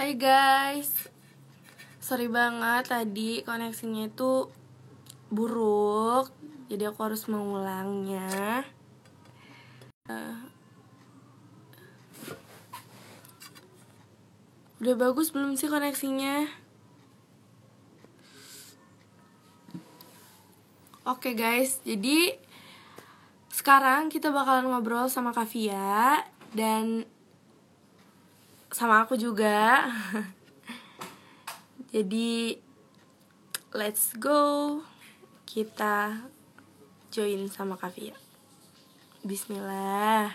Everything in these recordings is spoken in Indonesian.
Hai guys Sorry banget tadi koneksinya itu buruk Jadi aku harus mengulangnya uh, Udah bagus belum sih koneksinya? Oke guys, jadi sekarang kita bakalan ngobrol sama Kavia dan sama aku juga. Jadi let's go. Kita join sama Kavia. Bismillah.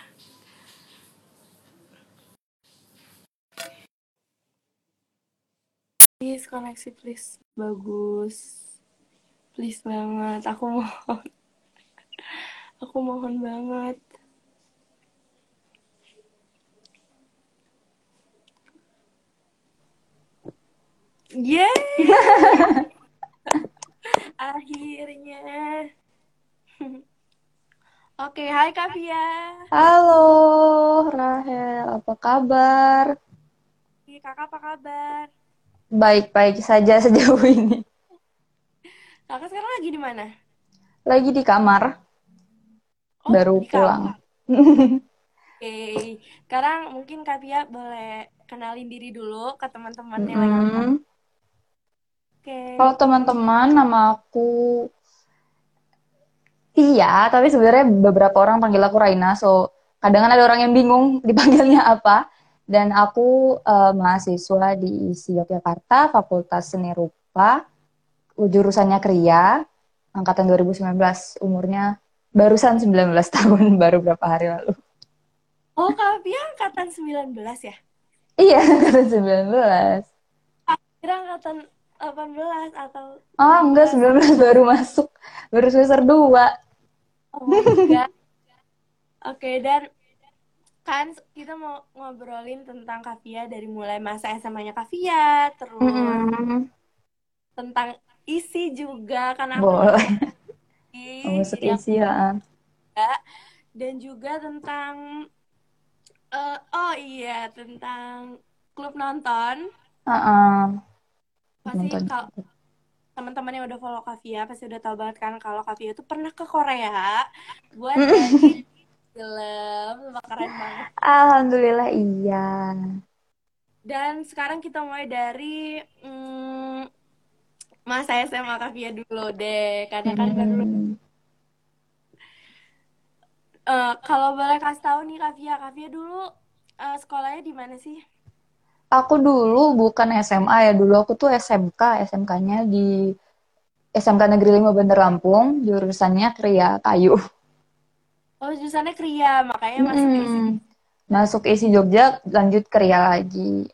Please koneksi please bagus. Please banget, aku mohon. Aku mohon banget. Yeay! Akhirnya. Oke, hai Kavia. Halo, Rahel. Apa kabar? Kakak apa kabar? Baik-baik saja sejauh ini. Kakak sekarang lagi di mana? Lagi di kamar. Oh, Baru di pulang. Oke, sekarang mungkin Kavia boleh kenalin diri dulu ke teman-teman yang lagi Oke. Kalau teman-teman, nama aku Tia, tapi sebenarnya beberapa orang panggil aku Raina, so kadang ada orang yang bingung dipanggilnya apa. Dan aku eh, mahasiswa di ISI Yogyakarta, Fakultas Seni Rupa, jurusannya Kria, angkatan 2019, umurnya barusan 19 tahun, baru berapa hari lalu. Oh, Kavia angkatan 19 ya? Iya, angkatan 19. Kira angkatan 18 atau Oh, enggak, 19 baru masuk. Baru semester 2. Oh. Oke, dan kan kita mau ngobrolin tentang Kavia dari mulai masa SMA-nya Kavia, terus Mm-mm. tentang isi juga karena aku Boleh. isi, Masuk isi ya. dan juga tentang eh, oh iya tentang klub nonton. Heeh. Pasti Nonton. kalau teman-teman yang udah follow Kavia pasti udah tahu banget kan kalau Kavia itu pernah ke Korea buat jadi film, keren banget. Alhamdulillah iya. Dan sekarang kita mulai dari mm, masa SMA Kavia dulu deh, karena kan Hmm. Eh, kalau boleh kasih tahu nih Kavia, Kavia dulu eh, sekolahnya di mana sih? Aku dulu bukan SMA ya, dulu aku tuh SMK, SMK-nya di SMK Negeri 5 Bandar Lampung, jurusannya Kria Kayu. Oh, jurusannya Kria, makanya masuk ke isi. Masuk isi Jogja, lanjut Kria lagi.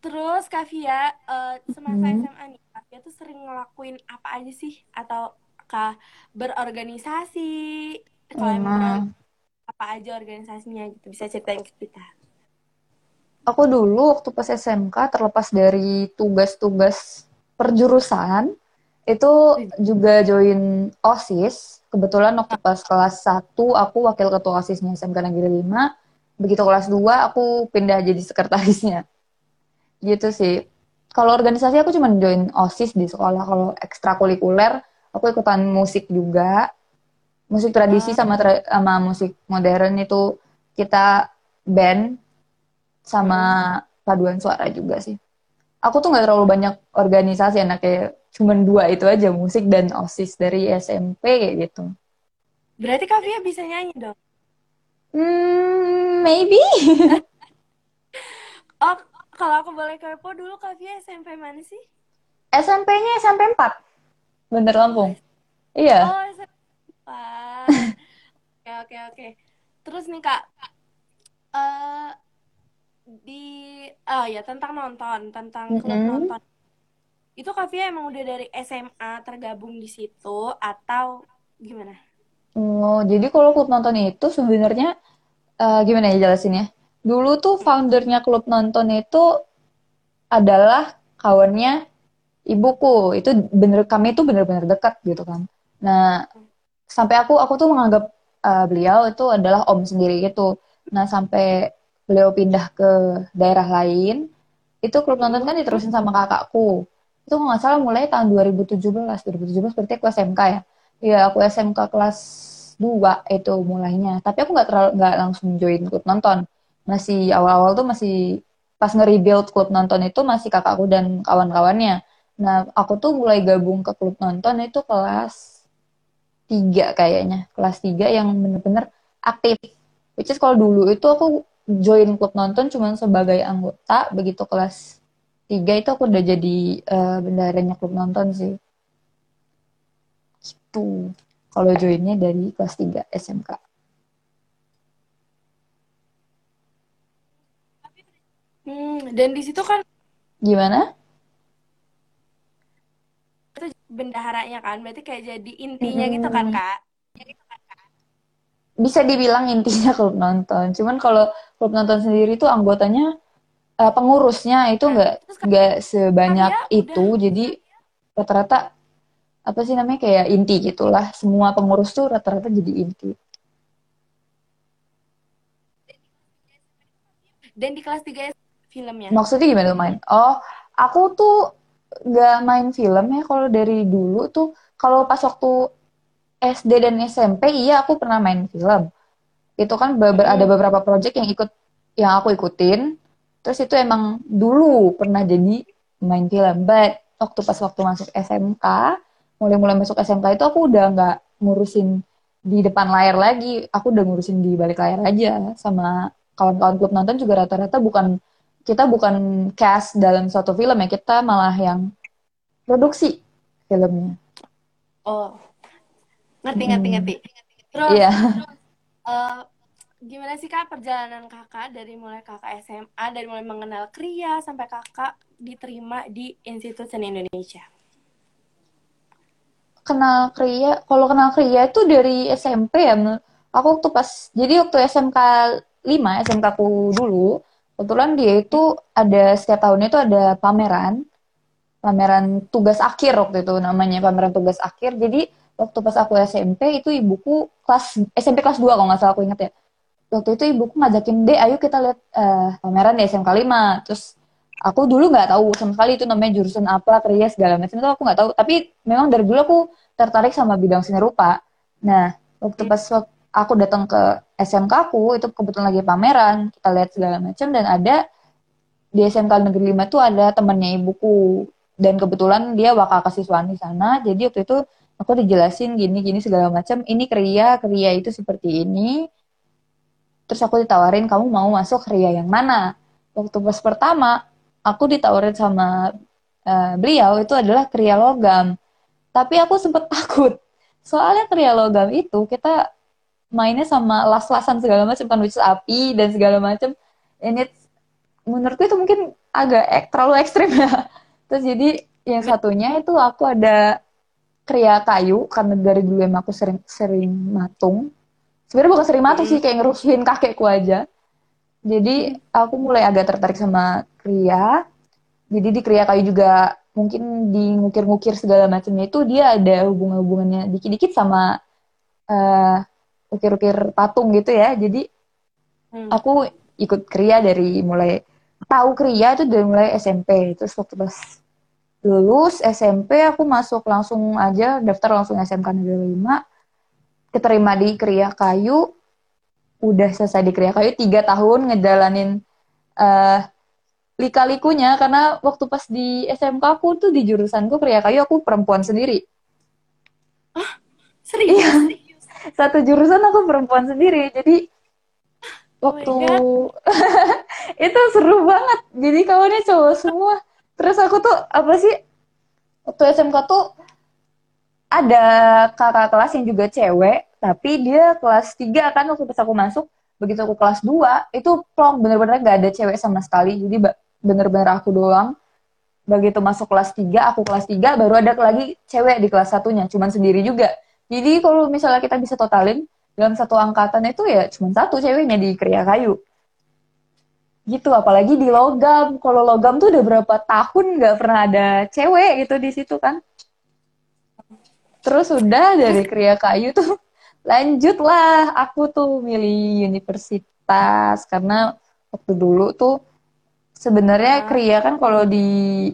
Terus Kavia, eh, semasa Mm. SMA nih, Kavia tuh sering ngelakuin apa aja sih? Atau kah berorganisasi? Kalau emang Nah, beror- apa aja organisasinya gitu, bisa ceritain ke kita. Aku dulu waktu pas SMK terlepas dari tugas-tugas perjurusan, itu juga join OSIS. Kebetulan waktu pas kelas 1 aku wakil ketua OSISnya SMK Negeri 5. Begitu kelas 2 aku pindah jadi sekretarisnya. Gitu sih. Kalau organisasi aku cuma join OSIS di sekolah. Kalau ekstrakurikuler aku ikutan musik juga. Musik tradisi sama tra- sama musik modern itu kita band sama paduan suara juga sih. Aku tuh nggak terlalu banyak organisasi anaknya cuman dua itu aja musik dan osis dari SMP kayak gitu. Berarti Kavia bisa nyanyi dong? Hmm, maybe. Oh, kalau aku boleh kepo dulu Kavia SMP mana sih? SMP-nya SMP 4. Bandar Lampung. Iya. Oh, SMP. Oke, oke, oke. Terus nih Kak, eh oh ya tentang nonton, tentang klub Mm-mm. nonton. Itu Kavia emang udah dari SMA tergabung di situ atau gimana? Oh, jadi kalau klub nonton itu sebenarnya eh, gimana ya jelasinnya? Dulu tuh foundernya klub nonton itu adalah kawannya ibuku. Itu bener kami itu bener-bener dekat gitu kan. Nah, sampai aku aku tuh menganggap eh, beliau itu adalah om sendiri gitu. Nah, sampai beliau pindah ke daerah lain itu klub nonton kan diterusin sama kakakku. Itu nggak salah mulai tahun 2017 2017 berarti aku SMK ya? Iya aku SMK kelas 2 itu mulainya. Tapi aku nggak terlalu nggak langsung join klub nonton. Masih awal-awal tuh masih pas nge-rebuild klub nonton itu masih kakakku dan kawan-kawannya. Nah aku tuh mulai gabung ke klub nonton itu kelas 3 kayaknya. Kelas 3 yang bener-bener aktif. Which is kalau dulu itu aku join klub nonton cuma sebagai anggota begitu kelas tiga itu aku udah jadi uh, bendaharanya klub nonton sih. Gitu. Kalau joinnya dari kelas 3 SMK hmm, dan di situ kan gimana? Itu bendaharanya kan berarti kayak jadi intinya hmm. gitu kan kak bisa dibilang intinya klub nonton. Cuman kalau klub nonton sendiri tuh anggotanya uh, pengurusnya itu nggak nggak sebanyak itu. Udah. Jadi rata-rata apa sih namanya kayak inti gitulah. Semua pengurus tuh rata-rata jadi inti. Dan di kelas 3 filmnya. Maksudnya gimana main? Oh, aku tuh nggak main film ya kalau dari dulu tuh kalau pas waktu SD dan SMP iya aku pernah main film. Itu kan beber ada hmm. beberapa project yang ikut yang aku ikutin. Terus itu emang dulu pernah jadi main film. But waktu pas waktu masuk SMK mulai-mulai masuk SMK itu aku udah nggak ngurusin di depan layar lagi. Aku udah ngurusin di balik layar aja sama kawan-kawan klub nonton juga rata-rata bukan kita bukan cast dalam suatu film ya kita malah yang produksi filmnya. Oh ngerti ngerti hmm. ngerti terus yeah. uh, gimana sih kak perjalanan kakak dari mulai kakak SMA dari mulai mengenal kria sampai kakak diterima di Institut Seni Indonesia kenal kria kalau kenal kria itu dari SMP ya aku waktu pas jadi waktu SMK 5 SMK ku dulu kebetulan dia itu ada setiap tahunnya itu ada pameran pameran tugas akhir waktu itu namanya pameran tugas akhir jadi waktu pas aku SMP itu ibuku kelas SMP kelas 2 kalau nggak salah aku inget ya. Waktu itu ibuku ngajakin deh ayo kita lihat uh, pameran di SMK 5 terus aku dulu nggak tahu sama sekali itu namanya jurusan apa kerja segala macam itu aku nggak tahu. Tapi memang dari dulu aku tertarik sama bidang seni rupa. Nah waktu pas aku datang ke SMK aku itu kebetulan lagi pameran kita lihat segala macam dan ada di SMK Negeri 5 tuh ada temennya ibuku. Dan kebetulan dia wakil kesiswaan di sana jadi waktu itu aku dijelasin gini gini segala macam. Ini kriya kriya itu seperti ini. Terus aku ditawarin kamu mau masuk kriya yang mana? Waktu pas pertama aku ditawarin sama uh, beliau itu adalah kriya logam. Tapi aku sempet takut. Soalnya kriya logam itu kita mainnya sama las-lasan segala macam kan which api dan segala macam. Ini menurutku itu mungkin agak ek, terlalu ekstrim ya. Terus jadi yang satunya itu aku ada kriya kayu karena dari dulu emang aku sering sering matung sebenarnya bukan sering matung hmm. sih kayak ngerusuhin kakekku aja jadi aku mulai agak tertarik sama kriya jadi di kriya kayu juga mungkin di ngukir-ngukir segala macamnya itu dia ada hubungan-hubungannya dikit-dikit sama uh, ukir-ukir patung gitu ya jadi hmm. aku ikut kriya dari mulai tahu kriya itu dari mulai SMP terus waktu pas lulus SMP aku masuk langsung aja daftar langsung SMK Negeri 5 keterima di Kriya Kayu. Udah selesai di Kriya Kayu tiga tahun ngejalanin uh, lika-likunya. Karena waktu pas di SMK aku tuh di jurusanku Kriya Kayu aku perempuan sendiri. Ah serius? Iya. satu jurusan aku perempuan sendiri. Jadi oh waktu oh itu seru banget. Jadi kawannya cowok semua terus aku tuh apa sih waktu SMK tuh ada kakak kelas yang juga cewek tapi dia kelas 3 kan waktu pas aku masuk begitu aku kelas 2 itu plong bener-bener gak ada cewek sama sekali jadi bener-bener aku doang. Begitu masuk kelas 3 aku kelas 3 baru ada lagi cewek di kelas satunya cuman sendiri juga. Jadi kalau misalnya kita bisa totalin dalam satu angkatan itu ya cuma satu ceweknya di Kriya Kayu gitu apalagi di logam. Kalau logam tuh udah berapa tahun nggak pernah ada cewek gitu di situ kan. Terus udah dari Kriya Kayu tuh lanjutlah. Aku tuh milih universitas karena waktu dulu tuh sebenarnya kria kan kalau di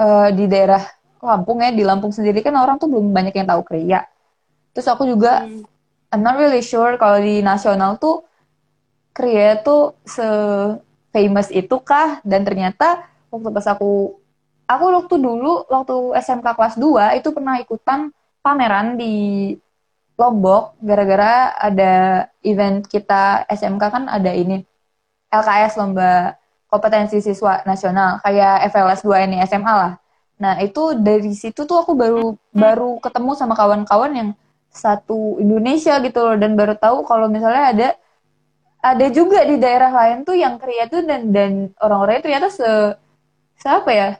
uh, di daerah Lampung ya di Lampung sendiri kan orang tuh belum banyak yang tahu kria terus aku juga hmm. I'm not really sure kalau di nasional tuh kria tuh se famous itu kah dan ternyata waktu pas aku aku waktu dulu waktu SMK kelas 2 itu pernah ikutan pameran di Lombok. Gara-gara ada event kita SMK kan ada ini LKS lomba kompetensi siswa nasional. Kayak FLS 2 ini SMA lah. Nah, itu dari situ tuh aku baru baru ketemu sama kawan-kawan yang satu Indonesia gitu loh. Dan baru tahu kalau misalnya ada ada juga di daerah lain tuh yang kriya tuh dan dan orang-orangnya ternyata se, se apa ya?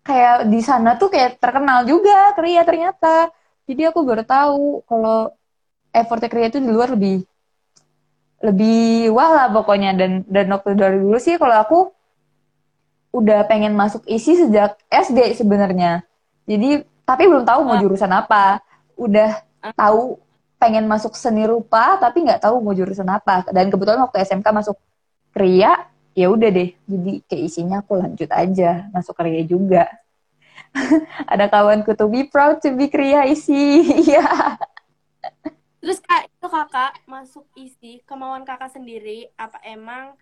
Kayak di sana tuh kayak terkenal juga kriya ternyata. Jadi aku baru tahu kalau effortnya kriya itu di luar lebih lebih wah lah pokoknya. Dan dan waktu dari dulu sih kalau aku udah pengen masuk isi sejak SD sebenarnya. Jadi tapi belum tahu mau ah. jurusan apa. Udah ah. tahu pengen masuk seni rupa tapi nggak tahu mau jurusan apa. Dan kebetulan waktu SMK masuk kria ya udah deh. Jadi kayak isinya aku lanjut aja masuk kria juga. Ada kawanku tuh be proud to be kria isi. Ya terus kak itu kakak masuk isi kemauan kakak sendiri apa emang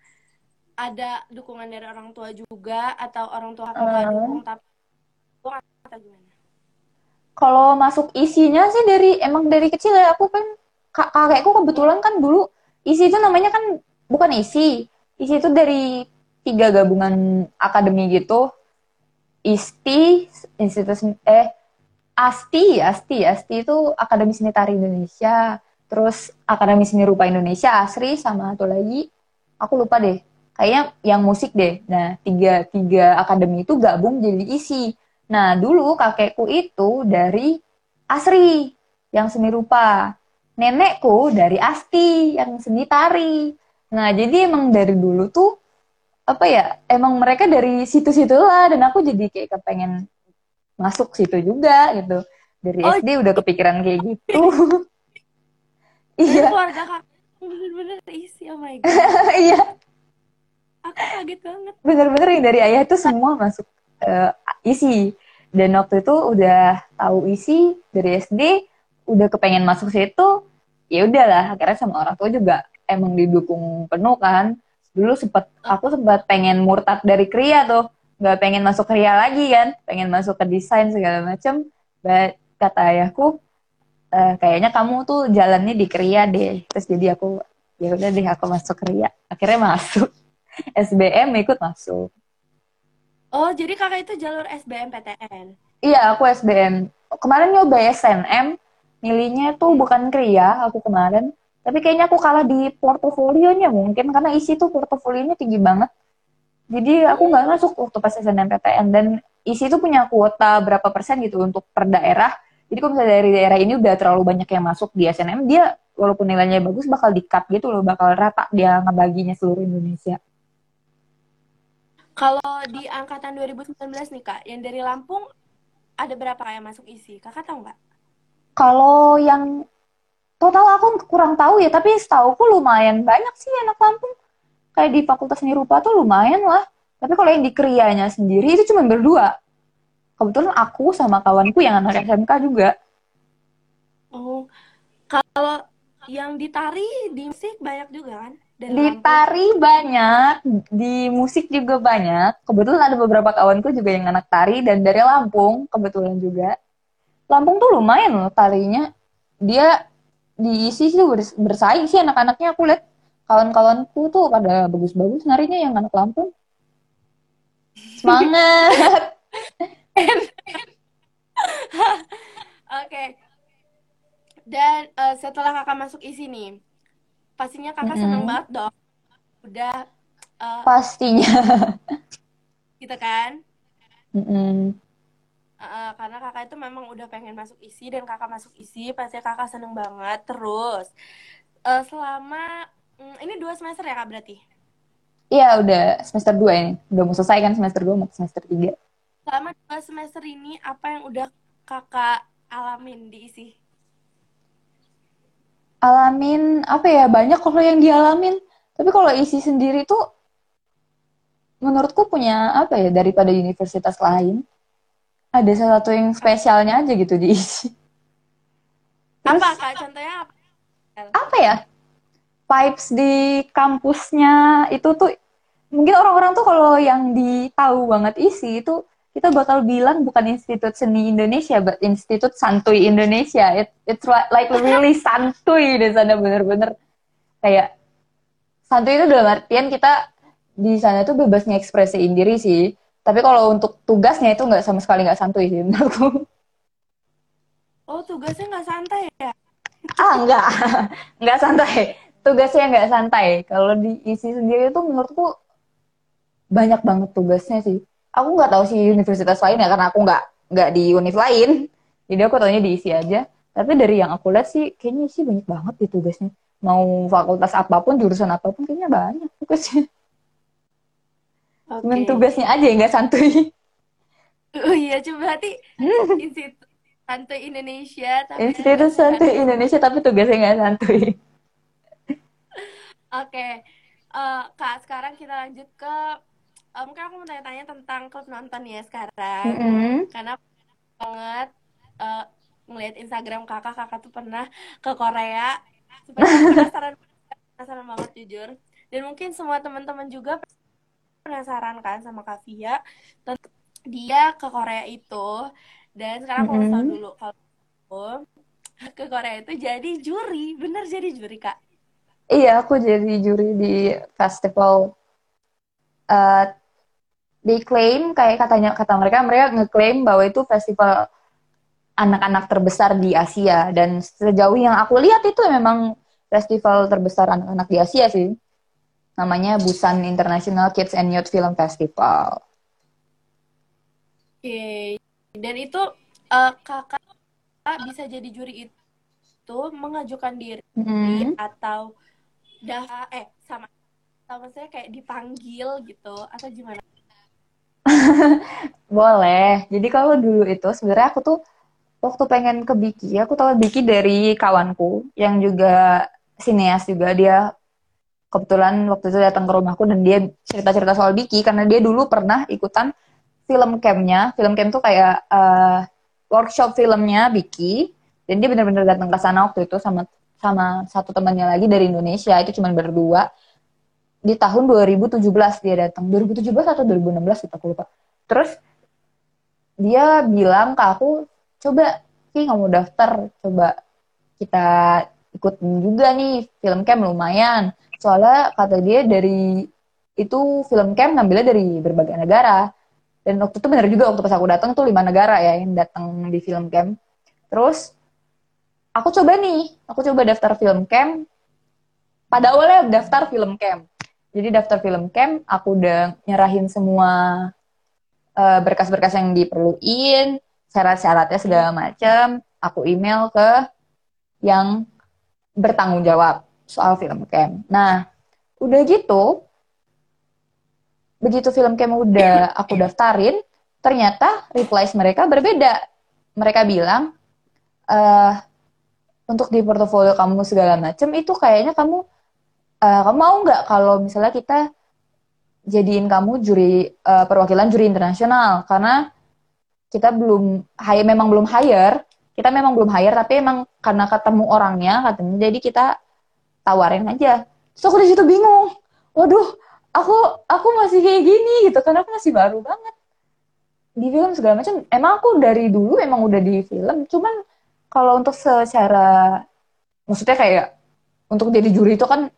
ada dukungan dari orang tua juga atau orang tua kakak uh. dukung tapi atau gimana kalau masuk isinya sih dari emang dari kecil ya aku kan kakekku kebetulan kan dulu isi itu namanya kan bukan isi isi itu dari tiga gabungan akademi gitu. Isti institut eh asti asti asti itu akademi seni tari Indonesia terus akademi seni rupa Indonesia asri sama satu lagi aku lupa deh. Kayaknya yang musik deh. Nah tiga tiga akademi itu gabung jadi isi Nah, dulu kakekku itu dari Asri yang seni rupa. Nenekku dari Asti yang seni tari. Nah, jadi emang dari dulu tuh apa ya? Emang mereka dari situ-situ lah dan aku jadi kayak kepengen masuk situ juga gitu. Dari oh, SD udah kepikiran kayak gitu. iya. Keluarga bener-bener isi, oh my god. iya. Aku kaget banget. Bener-bener yang dari ayah itu semua masuk uh, isi. Dan waktu itu udah tahu isi dari SD udah kepengen masuk situ ya udahlah akhirnya sama orang tua juga emang didukung penuh kan. Dulu sempet aku sempat pengen murtad dari kria tuh. Nggak pengen masuk kria lagi kan pengen masuk ke desain segala macem. But kata ayahku e, kayaknya kamu tuh jalannya di kria deh. Terus jadi aku ya udah deh aku masuk kria akhirnya masuk. SBM ikut masuk Oh, jadi kakak itu jalur SBMPTN? Iya, aku SBM. Kemarin nyoba SNM, milihnya tuh bukan kria aku kemarin. Tapi kayaknya aku kalah di portofolionya mungkin, karena isi tuh portofolionya tinggi banget. Jadi aku nggak masuk waktu pas SNMPTN. Dan isi itu punya kuota berapa persen gitu untuk per daerah. Jadi kalau misalnya dari daerah ini udah terlalu banyak yang masuk di SNM, dia walaupun nilainya bagus bakal di-cut gitu loh, bakal rata dia ngebaginya seluruh Indonesia. Kalau di angkatan 2019 nih kak, yang dari Lampung ada berapa kayak masuk isi? Kakak tahu nggak? Kalau yang total aku kurang tahu ya, tapi setahu aku lumayan banyak sih anak Lampung. Kayak di Fakultas Seni Rupa tuh lumayan lah. Tapi kalau yang di krianya sendiri itu cuma berdua. Kebetulan aku sama kawanku yang anak SMK juga. Oh, kalau yang ditari di musik banyak juga kan? Dan di tari banyak, di musik juga banyak. Kebetulan ada beberapa kawanku juga yang anak tari dan dari Lampung kebetulan juga. Lampung tuh lumayan loh tarinya. Dia diisi sih bersaing sih anak-anaknya aku lihat kawan-kawanku tuh pada bagus-bagus narinya yang anak Lampung. Semangat. Oke. Okay. Dan uh, setelah kakak masuk isi nih, pastinya kakak mm -hmm. seneng banget dong. Udah uh, pastinya. Gitu kan? Mm -hmm. uh, karena kakak itu memang udah pengen masuk isi dan kakak masuk isi pasti kakak seneng banget terus uh, selama um, ini dua semester ya kak berarti? Iya udah semester dua ini. Udah mau selesai kan semester dua mau semester tiga. Selama dua semester ini apa yang udah kakak alamin di isi alamin apa ya banyak kalau yang dialamin Tapi kalau isi sendiri tuh menurutku punya apa ya daripada universitas lain ada salah satu yang spesialnya aja gitu diisi. Terus, apa kak? Contohnya apa? Apa ya? Vibes di kampusnya itu tuh mungkin orang-orang tuh kalau yang ditahu banget isi itu kita bakal bilang bukan Institut Seni Indonesia, but Institut Santuy Indonesia. It, it's like really santuy di sana bener-bener kayak santuy itu dalam artian kita di sana tuh bebas ngekspresiin diri sih. Tapi kalau untuk tugasnya itu nggak sama sekali nggak santuy sih menurutku. Oh tugasnya nggak santai ya? Ah nggak, nggak santai. Tugasnya nggak santai. Kalau diisi sendiri itu menurutku banyak banget tugasnya sih aku nggak tahu sih universitas lain ya karena aku nggak nggak di univ lain. Jadi aku tahunya diisi aja. Tapi dari yang aku lihat sih kayaknya sih banyak banget di tugasnya. Mau fakultas apa pun jurusan apa pun kayaknya banyak tugasnya. Okay. Cuman tugasnya aja yang nggak santuy. Oh iya coba berarti institut santuy Indonesia tapi institut santuy Indonesia tapi tugasnya nggak santuy. Oke. Okay. uh, eh, kak sekarang kita lanjut ke mungkin aku mau tanya-tanya tentang klub nonton ya sekarang. Mm -hmm. karena banget uh, ngelihat Instagram kakak kakak tuh pernah ke Korea. Penasaran penasaran banget jujur. Dan mungkin semua teman-teman juga penasaran kan sama Kak Via dia ke Korea itu. Dan sekarang aku mm -hmm. dulu kalau ke Korea itu jadi juri. Bener jadi juri kak? Iya aku jadi juri di festival uh, diklaim kayak katanya kata mereka mereka ngeklaim bahwa itu festival anak-anak terbesar di Asia dan sejauh yang aku lihat itu memang festival terbesar anak-anak di Asia sih namanya Busan International Kids and Youth Film Festival. Oke, dan itu uh, kakak bisa jadi juri itu mengajukan diri mm -hmm. atau dah eh sama sama saya kayak dipanggil gitu atau gimana? Boleh. Jadi kalau dulu itu sebenarnya aku tuh waktu pengen ke Biki, aku tahu Biki dari kawanku yang juga sineas juga dia kebetulan waktu itu datang ke rumahku dan dia cerita-cerita soal Biki karena dia dulu pernah ikutan film campnya. Film camp tuh kayak uh, workshop filmnya Biki dan dia benar-benar datang ke sana waktu itu sama sama satu temannya lagi dari Indonesia itu cuma berdua di tahun 2017 dia datang. 2017 atau 2016 kita aku lupa. Terus dia bilang ke aku coba nggak mau daftar. Coba kita ikut juga nih film camp lumayan. Soalnya kata dia dari itu film camp ngambilnya dari berbagai negara. Dan waktu itu benar juga waktu pas aku datang tuh lima negara ya yang datang di film camp. Terus aku coba nih aku coba daftar film camp. Pada awalnya daftar film camp jadi daftar film camp, aku udah nyerahin semua uh, berkas-berkas yang diperluin, syarat-syaratnya segala macam. Aku email ke yang bertanggung jawab soal film camp. Nah, udah gitu, begitu film camp udah aku daftarin, ternyata replies mereka berbeda. Mereka bilang, uh, untuk di portofolio kamu segala macam itu kayaknya kamu uh, kamu mau nggak kalau misalnya kita jadiin kamu juri uh, perwakilan juri internasional? Karena kita belum hire memang belum hire. Kita memang belum hire tapi emang karena ketemu orangnya katanya jadi kita tawarin aja. Terus aku di situ bingung. Waduh aku aku masih kayak gini gitu karena aku masih baru banget di film segala macam. Emang aku dari dulu emang udah di film cuman kalau untuk secara maksudnya kayak untuk jadi juri itu kan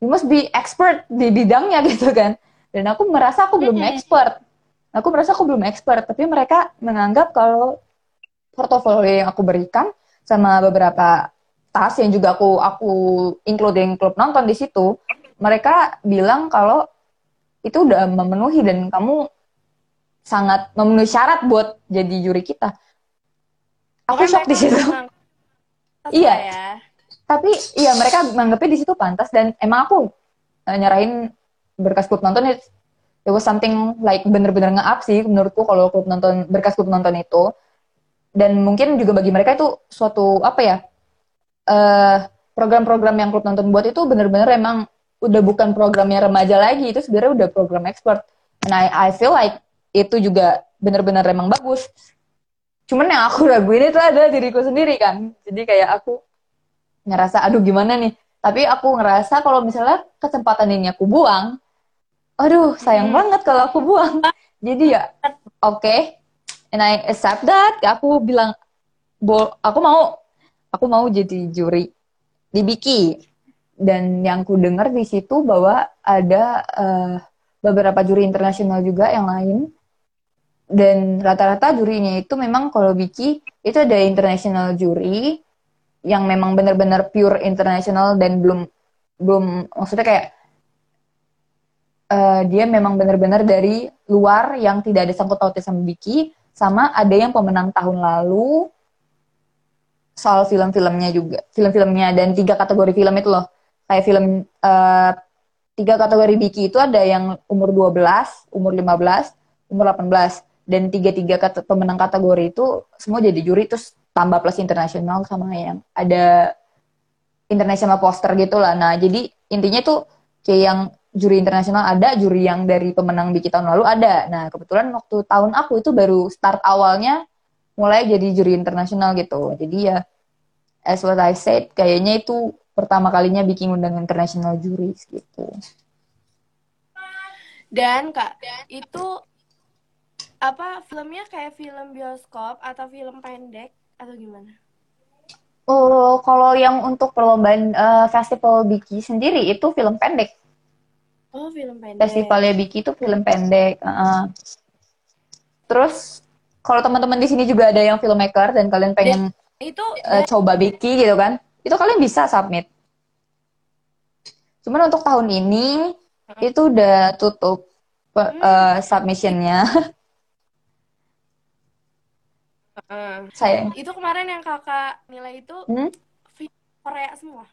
you must be expert di bidangnya gitu kan. Dan aku merasa aku belum expert. Aku merasa aku belum expert tapi mereka menganggap kalau portofolio yang aku berikan sama beberapa tas yang juga aku aku including klub nonton di situ mereka bilang kalau itu udah memenuhi dan kamu sangat memenuhi syarat buat jadi juri kita. Aku shock di situ. iya. ya tapi iya mereka menganggapnya di situ pantas dan emang aku uh, nyerahin berkas klub nonton it, it was something like bener-bener nge-up sih menurutku kalau klub nonton berkas klub nonton itu. Dan mungkin juga bagi mereka itu suatu apa ya eh, program-program yang klub nonton buat itu bener-bener emang udah bukan programnya remaja lagi itu sebenarnya udah program expert. And I I feel like itu juga benar-benar emang bagus. Cuman yang aku raguin itu ada diriku sendiri kan. Jadi kayak aku ngerasa aduh gimana nih? Tapi aku ngerasa kalau misalnya kesempatan ini aku buang aduh sayang hmm. banget kalau aku buang. Jadi ya oke okay, and I accept that. Aku bilang bol aku mau aku mau jadi juri di Biki dan yang ku dengar di situ bahwa ada uh, beberapa juri internasional juga yang lain. Dan rata-rata jurinya itu memang kalau Biki itu ada international juri yang memang benar-benar pure internasional dan belum belum maksudnya kayak uh, dia memang benar-benar dari luar yang tidak ada sangkut pautnya sama Biki sama ada yang pemenang tahun lalu soal film-filmnya juga film-filmnya dan tiga kategori film itu loh. Kayak film uh, tiga kategori Biki itu ada yang umur 12, umur 15, umur 18 dan tiga-tiga kata, pemenang kategori itu semua jadi juri terus tambah plus internasional sama yang ada international poster gitu lah. Nah, jadi intinya tuh kayak yang juri internasional ada, juri yang dari pemenang Biki tahun lalu ada. Nah, kebetulan waktu tahun aku itu baru start awalnya mulai jadi juri internasional gitu. Jadi ya as what I said, kayaknya itu pertama kalinya bikin undang international juries gitu. Dan kak, itu apa filmnya kayak film bioskop atau film pendek atau gimana? Oh, kalau yang untuk perlombaan uh, festival Biki sendiri itu film pendek. Oh, film pendek. Festivalnya Biki itu film pendek. Uh, terus kalau teman-teman di sini juga ada yang filmmaker dan kalian pengen itu uh, coba Biki gitu kan? itu kalian bisa submit. Cuman untuk tahun ini hmm. itu udah tutup hmm. uh, submissionnya. Uh, Sayang. Itu kemarin yang kakak nilai itu hmm? Korea semua.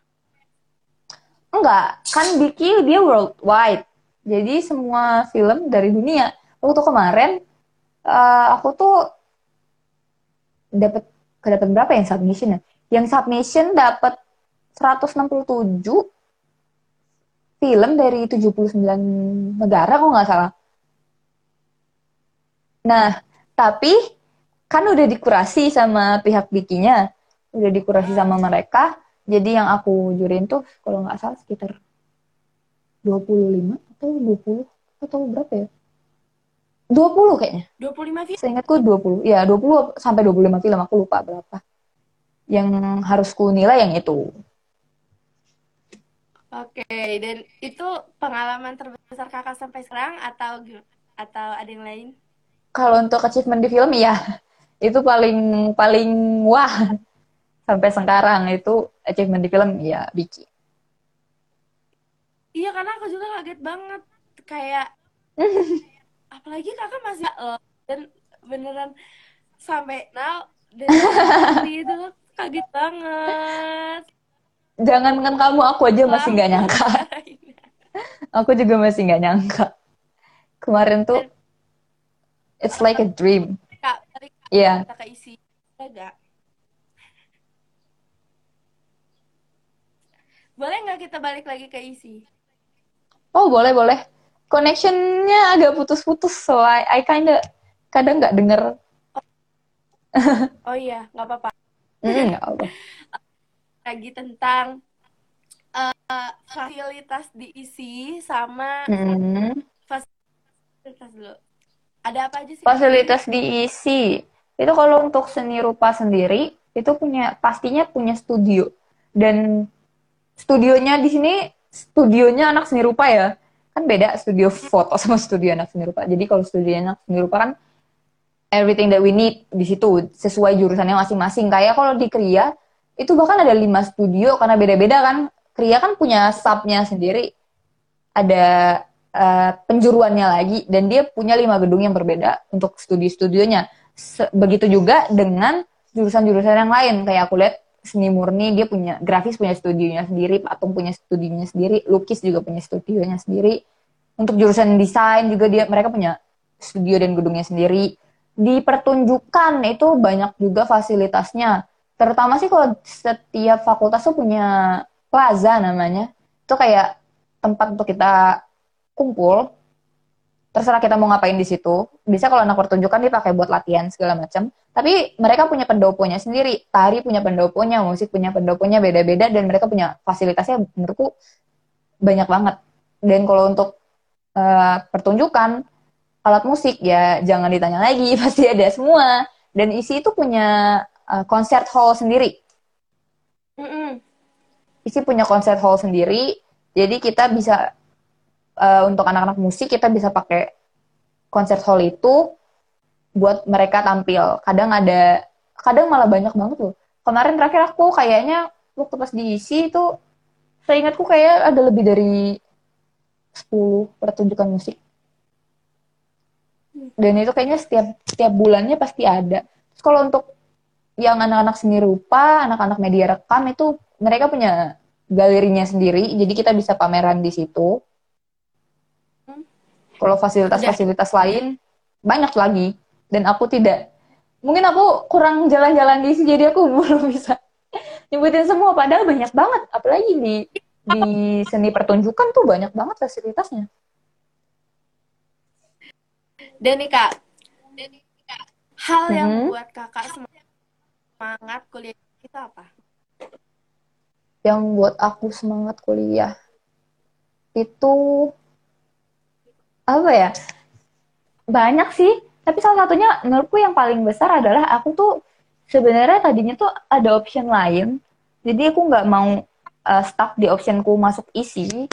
Enggak, kan Biki dia worldwide. Jadi semua film dari dunia. Waktu kemarin uh, aku tuh dapat kedapat berapa yang submission ya? yang submission dapat 167 film dari 79 negara kok nggak salah. Nah, tapi kan udah dikurasi sama pihak bikinya, udah dikurasi sama mereka. Jadi yang aku jurin tuh kalau nggak salah sekitar 25 atau 20 atau berapa ya? 20 kayaknya. 25 film? Seingatku 20. Ya, 20 sampai 25 film, aku lupa berapa yang harus ku nilai yang itu. Oke, dan itu pengalaman terbesar kakak sampai sekarang atau atau ada yang lain? Kalau untuk achievement di film ya, itu paling paling wah. Sampai sekarang itu achievement di film ya Biki. Iya karena aku juga kaget banget. Kayak apalagi kakak masih dan beneran sampai now dan itu kaget banget. Jangan kan kamu aku aja masih nggak nyangka. Aku juga masih nggak nyangka. Kemarin tuh it's like a dream Iya. Yeah. isi enggak boleh nggak kita balik lagi ke isi oh boleh boleh connectionnya agak putus-putus so I, I kinda kadang nggak denger oh iya nggak apa-apa Mm, apa. Lagi tentang uh, fasilitas diisi sama mm. fasilitas dulu. Ada apa aja sih? Fasilitas diisi. Itu kalau untuk seni rupa sendiri itu punya pastinya punya studio dan studionya di sini studionya anak seni rupa ya kan beda studio foto sama studio anak seni rupa jadi kalau studio anak seni rupa kan everything that we need di situ sesuai jurusannya masing-masing. Kayak kalau di Kria itu bahkan ada lima studio karena beda-beda kan. Kria kan punya subnya sendiri, ada uh, penjuruannya lagi dan dia punya lima gedung yang berbeda untuk studi-studionya. Begitu juga dengan jurusan-jurusan yang lain. Kayak aku lihat seni murni dia punya grafis punya studionya sendiri, patung punya studionya sendiri, lukis juga punya studionya sendiri. Untuk jurusan desain juga dia mereka punya studio dan gedungnya sendiri di pertunjukan itu banyak juga fasilitasnya. Terutama sih kalau setiap fakultas tuh punya plaza namanya. Itu kayak tempat untuk kita kumpul terserah kita mau ngapain di situ. Bisa kalau anak pertunjukan dipakai buat latihan segala macam. Tapi mereka punya pendoponya sendiri. Tari punya pendoponya musik punya pendoponya beda-beda dan mereka punya fasilitasnya menurutku banyak banget. Dan kalau untuk uh, pertunjukan alat musik ya jangan ditanya lagi pasti ada semua. Dan isi itu punya uh, concert hall sendiri. Mm -mm. isi punya concert hall sendiri. Jadi kita bisa uh, untuk anak-anak musik kita bisa pakai konser hall itu buat mereka tampil. Kadang ada, kadang malah banyak banget loh. Kemarin terakhir aku kayaknya waktu pas diisi itu, saya ingatku kayak ada lebih dari 10 pertunjukan musik. Dan itu kayaknya setiap setiap bulannya pasti ada. Terus kalau untuk yang anak-anak seni rupa, anak-anak media rekam itu mereka punya galerinya sendiri, jadi kita bisa pameran di situ. Kalau fasilitas-fasilitas lain banyak lagi. Dan aku tidak. Mungkin aku kurang jalan-jalan di sini jadi aku belum bisa nyebutin semua. Padahal banyak banget. Apalagi di di seni pertunjukan tuh banyak banget fasilitasnya. Dan nih kak, hal yang mm -hmm. buat kakak semangat kuliah itu apa? Yang buat aku semangat kuliah itu apa ya? Banyak sih. Tapi salah satunya menurutku yang paling besar adalah aku tuh sebenarnya tadinya tuh ada option lain. Jadi aku nggak mau uh, stuck di optionku masuk isi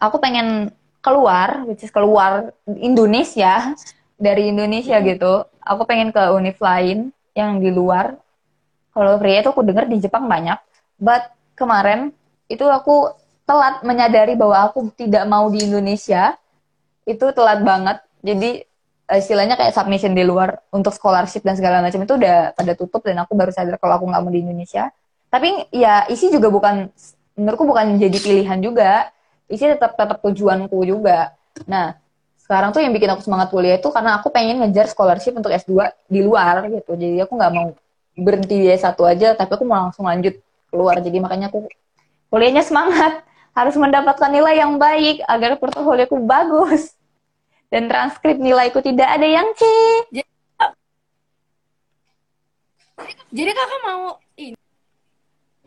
aku pengen keluar which is keluar Indonesia dari Indonesia hmm. gitu. Aku pengen ke univ lain yang di luar. Kalau pria itu aku dengar di Jepang banyak. But kemarin itu aku telat menyadari bahwa aku tidak mau di Indonesia itu telat banget. Jadi istilahnya kayak submission di luar untuk scholarship dan segala macam itu udah pada tutup dan aku baru sadar kalau aku nggak mau di Indonesia. Tapi ya isi juga bukan menurutku bukan jadi pilihan juga. Isi tetap tetap tujuanku juga. Nah, sekarang tuh yang bikin aku semangat kuliah itu karena aku pengen ngejar scholarship untuk S2 di luar gitu. Jadi aku nggak mau berhenti di S1 aja, tapi aku mau langsung lanjut keluar. Jadi makanya aku kuliahnya semangat harus mendapatkan nilai yang baik agar portofolioku bagus dan transkrip nilaiku tidak ada yang C. Jadi, jadi kakak mau ini?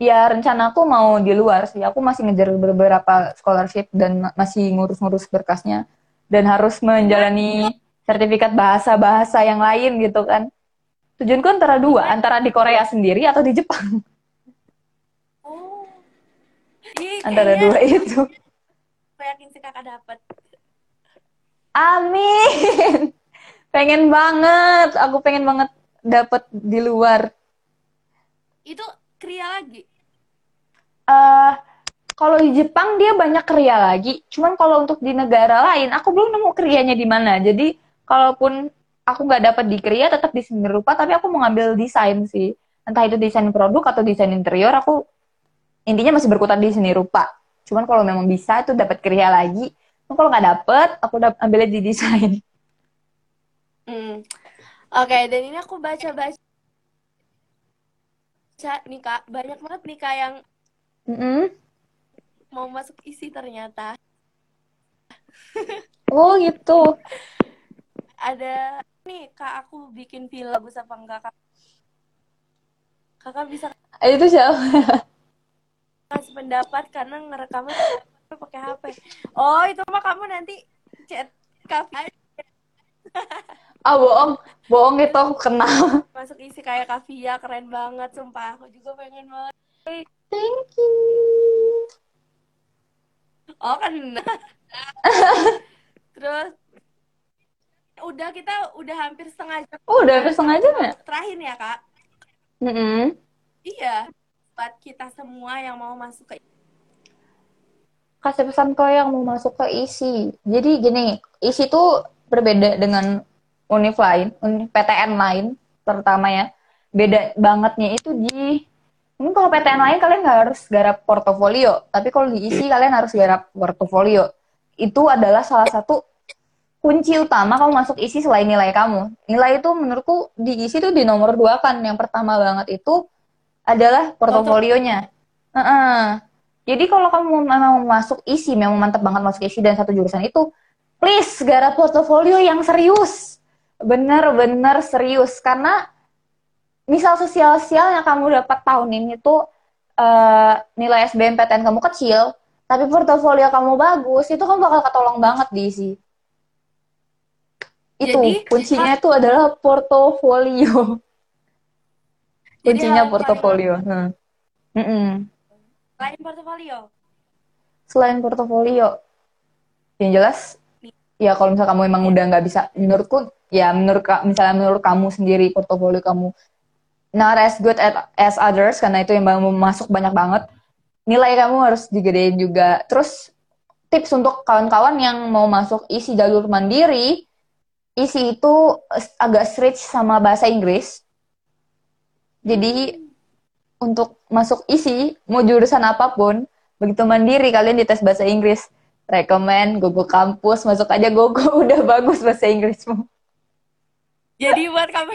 Ya rencana aku mau di luar sih. Aku masih ngejar beberapa scholarship dan masih ngurus-ngurus berkasnya dan harus menjalani sertifikat bahasa-bahasa yang lain gitu kan. Tujuanku antara dua, antara di Korea sendiri atau di Jepang. Iya, antara dua itu. aku yakin sih kakak dapat amin. Pengen banget. Aku pengen banget dapat di luar. Itu kria lagi? Uh, kalau di Jepang dia banyak kria lagi. Cuman kalau untuk di negara lain aku belum nemu krianya di mana. Jadi kalaupun aku nggak dapat di kria tetap di seni rupa. Tapi aku mau ngambil desain sih. Entah itu desain produk atau desain interior aku intinya masih berkutat di seni rupa. Cuman kalau memang bisa itu dapat kerja lagi kalau nggak dapet aku udah ambilnya di desain. Hmm. oke okay, dan ini aku baca baca nih kak. Banyak banget nih kak yang mm -hmm. mau masuk isi ternyata. Oh gitu. Ada nih kak aku bikin film bagus apa enggak kak? Kakak bisa itu siapa kasih pendapat karena ngerekamnya pakai HP. Oh, itu mah kamu nanti chat kafe. ah bohong, bohong itu aku kenal. Masuk isi kayak Kavia keren banget, sumpah. Aku juga pengen banget. Thank you. Oh kan. Terus udah kita udah hampir setengah jam. Oh, udah hampir setengah jam ya? Terakhir ya, Kak. Mm -hmm. Iya buat kita semua yang mau masuk ke kasih pesan ke yang mau masuk ke isi. Jadi gini, isi itu berbeda dengan univ lain, PTN lain terutama ya. Beda bangetnya itu di mungkin kalau PTN lain kalian nggak harus garap portofolio, tapi kalau di isi kalian harus garap portofolio. Itu adalah salah satu kunci utama kamu masuk isi selain nilai kamu. Nilai itu menurutku di isi itu di nomor dua kan. Yang pertama banget itu adalah portofolionya. Uh -uh. Jadi kalau kamu memang masuk isi, memang mantap banget masuk isi dan satu jurusan itu, please garap portofolio yang serius. Bener-bener serius. Karena misal sosial-sosial yang kamu dapat tahun ini tuh uh, nilai SBMPTN kamu kecil, tapi portofolio kamu bagus, itu kan bakal ketolong banget diisi. Itu Jadi, kuncinya itu adalah portofolio. Kuncinya portofolio. Hmm. Mm -mm. Selain portofolio? Selain portofolio, yang jelas, ya kalau misalnya kamu emang udah nggak bisa, menurutku, ya menurut misalnya menurut kamu sendiri portofolio kamu not as good as others karena itu yang mau masuk banyak banget, nilai kamu harus digedein juga. Terus tips untuk kawan-kawan yang mau masuk isi jalur mandiri, isi itu agak stretch sama bahasa Inggris. Jadi untuk masuk isi, mau jurusan apa pun, begitu mandiri kalian dites bahasa Inggris. Rekomen Gogo kampus, masuk aja Gogo, udah bagus bahasa Inggrismu. Jadi buat kamu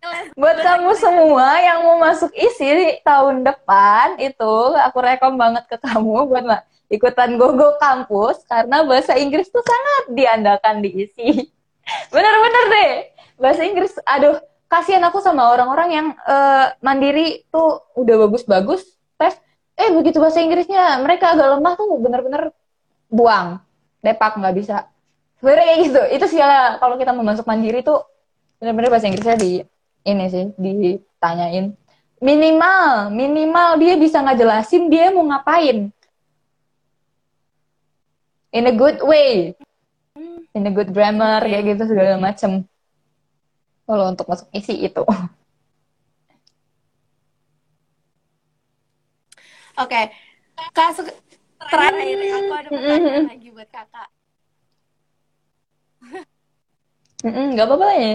buat kamu semua yang mau masuk isi tahun depan itu aku rekom banget ke kamu buat ikutan Gogo kampus karena bahasa Inggris tuh sangat diandalkan di isi. Bener-bener deh. Bahasa Inggris, aduh, kasihan aku sama orang-orang yang uh, mandiri tuh udah bagus-bagus tes. Eh begitu bahasa Inggrisnya mereka agak lemah tuh bener-bener buang. Depak nggak bisa. Sebenarnya kayak gitu. Itu sih kalau kita mau masuk mandiri tuh bener-bener bahasa Inggrisnya di ini sih ditanyain. Minimal minimal dia bisa nggak jelasin dia mau ngapain. In a good way. In a good grammar kayak gitu segala macem kalau untuk masuk isi itu. Oke, okay. kak terakhir aku ada pertanyaan lagi buat kakak. Mm gak apa-apa ya.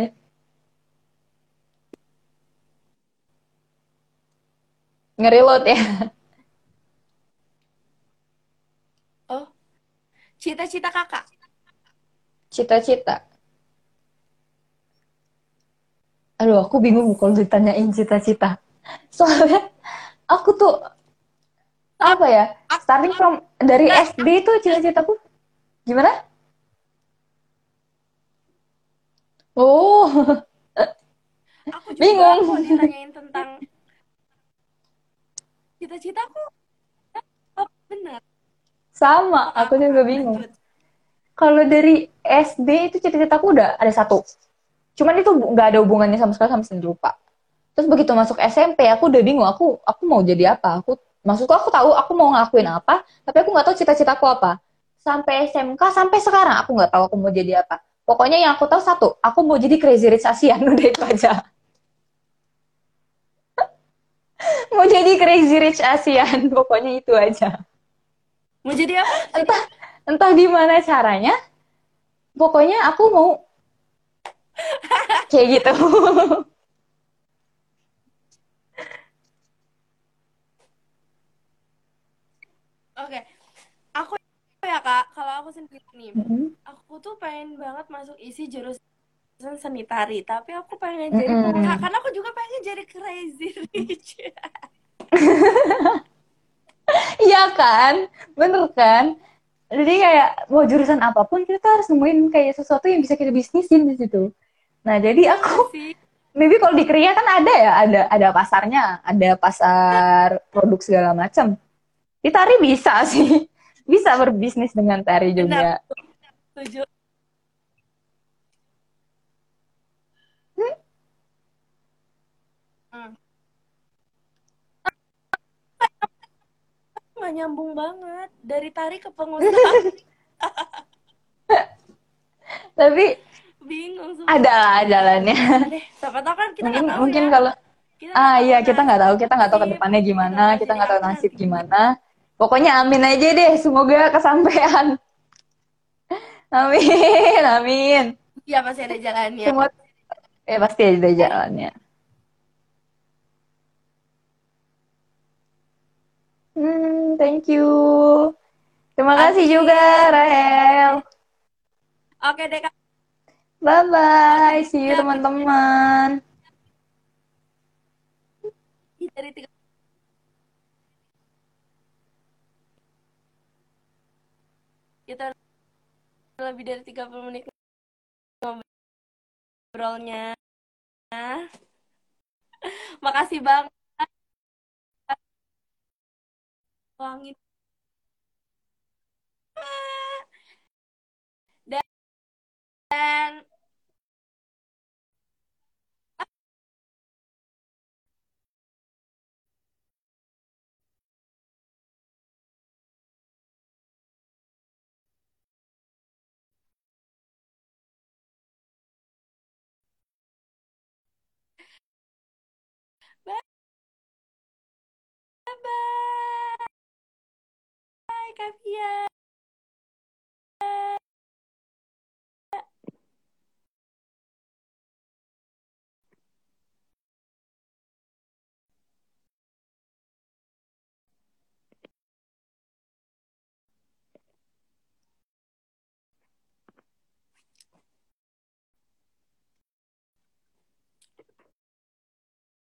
Ngereload ya. Oh, cita-cita kakak? Cita-cita aduh aku bingung kalau ditanyain cita-cita. Soalnya aku tuh apa ya starting from dari SD itu cita-citaku gimana? Oh. Aku juga bingung. mau ditanyain tentang cita-citaku. Oh, benar sama aku juga bingung. Kalau dari SD itu cita-citaku udah ada satu cuman itu nggak ada hubungannya sama sekali sama seni rupa terus begitu masuk SMP aku udah bingung aku aku mau jadi apa? Aku maksudku aku tahu aku mau ngelakuin apa tapi aku nggak tahu cita-citaku apa. Sampai SMK sampai sekarang aku nggak tahu aku mau jadi apa. Pokoknya yang aku tahu satu aku mau jadi crazy rich Asian udah itu aja mau jadi crazy rich Asian pokoknya itu aja. Mau jadi apa? Entah entah gimana caranya pokoknya aku mau kayak gitu Oke, aku ya kak, kalau aku sendiri nih, mm -hmm. aku tuh pengen banget masuk isi jurusan seni tari, tapi aku pengen jadi mm -hmm. karena aku juga pengen jadi crazy rich. Iya kan, bener kan? Jadi kayak mau jurusan apa pun kita harus nemuin kayak sesuatu yang bisa kita bisnisin di situ. Nah, jadi iya aku maybe kalau di Korea kan ada ya, ada ada pasarnya, ada pasar produk segala macam. Di tari bisa sih. Bisa berbisnis dengan tari juga. Setuju. Hmm? hmm. Nggak nyambung banget dari tari ke pengusaha. Tapi bingung ada lah jalannya siapa tahu kan kita mungkin tahu mungkin ya. kalau kita ah iya kita nggak tahu kita nggak tahu ke depannya gimana kita nggak tahu nasib gimana. Pokoknya amin aja deh semoga kesampaian amin amin. Ya pasti ada jalannya. Semua eh pasti ada jalannya. Hmm thank you. Terima kasih juga Rahel. Oke deh kak Bye-bye. See you teman-teman. Dari tiga kita lebih dari 30 menit ngobrolnya. Makasih banget. Wangi. Dan, pickup yet.